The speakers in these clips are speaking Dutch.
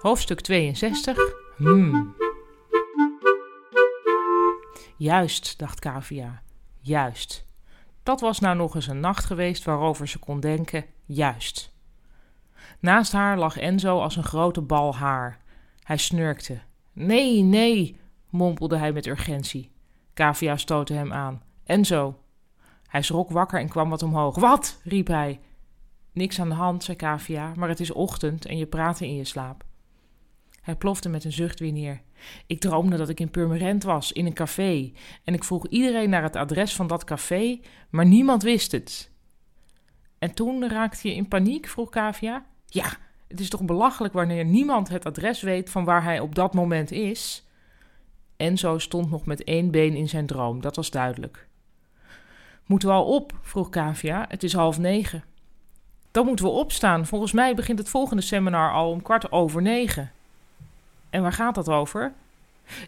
Hoofdstuk 62. Hmm. Juist, dacht Kavia. Juist. Dat was nou nog eens een nacht geweest waarover ze kon denken, juist. Naast haar lag Enzo als een grote bal haar. Hij snurkte. Nee, nee, mompelde hij met urgentie. Kavia stootte hem aan. Enzo. Hij schrok wakker en kwam wat omhoog. Wat? riep hij. Niks aan de hand, zei Kavia, maar het is ochtend en je praatte in je slaap. Hij plofte met een zucht weer neer. Ik droomde dat ik in Purmerend was, in een café. En ik vroeg iedereen naar het adres van dat café, maar niemand wist het. En toen raakte je in paniek, vroeg Kavia. Ja, het is toch belachelijk wanneer niemand het adres weet van waar hij op dat moment is? Enzo stond nog met één been in zijn droom, dat was duidelijk. Moeten we al op? vroeg Kavia. Het is half negen. Dan moeten we opstaan. Volgens mij begint het volgende seminar al om kwart over negen. En waar gaat dat over?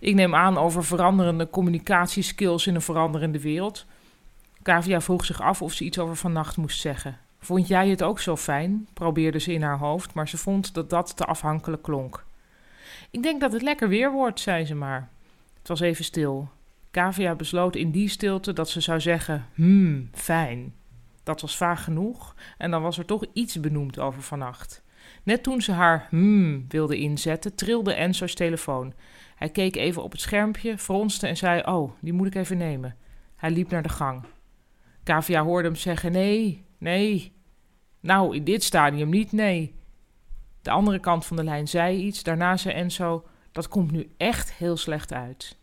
Ik neem aan over veranderende communicatieskills in een veranderende wereld. Kavia vroeg zich af of ze iets over vannacht moest zeggen. Vond jij het ook zo fijn? probeerde ze in haar hoofd, maar ze vond dat dat te afhankelijk klonk. Ik denk dat het lekker weer wordt, zei ze maar. Het was even stil. Kavia besloot in die stilte dat ze zou zeggen: Hmm, fijn. Dat was vaag genoeg en dan was er toch iets benoemd over vannacht. Net toen ze haar hmm wilde inzetten, trilde Enzo's telefoon. Hij keek even op het schermpje, fronste en zei: Oh, die moet ik even nemen. Hij liep naar de gang. Kavia hoorde hem zeggen: Nee, nee. Nou, in dit stadium niet, nee. De andere kant van de lijn zei iets. Daarna zei Enzo: Dat komt nu echt heel slecht uit.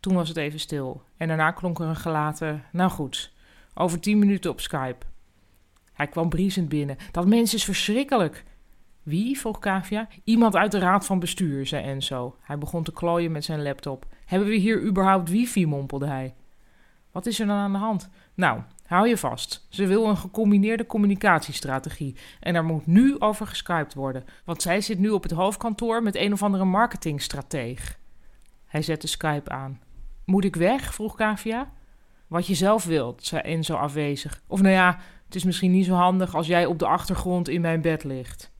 Toen was het even stil en daarna klonk er een gelaten: Nou goed, over tien minuten op Skype. Hij kwam briesend binnen. Dat mens is verschrikkelijk. Wie? vroeg Kavia. Iemand uit de raad van bestuur, zei Enzo. Hij begon te klooien met zijn laptop. Hebben we hier überhaupt wifi? mompelde hij. Wat is er dan aan de hand? Nou, hou je vast. Ze wil een gecombineerde communicatiestrategie. En er moet nu over geskypt worden. Want zij zit nu op het hoofdkantoor met een of andere marketingstrateeg. Hij zette Skype aan. Moet ik weg? vroeg Kavia. Wat je zelf wilt, zei Enzo afwezig. Of nou ja, het is misschien niet zo handig als jij op de achtergrond in mijn bed ligt.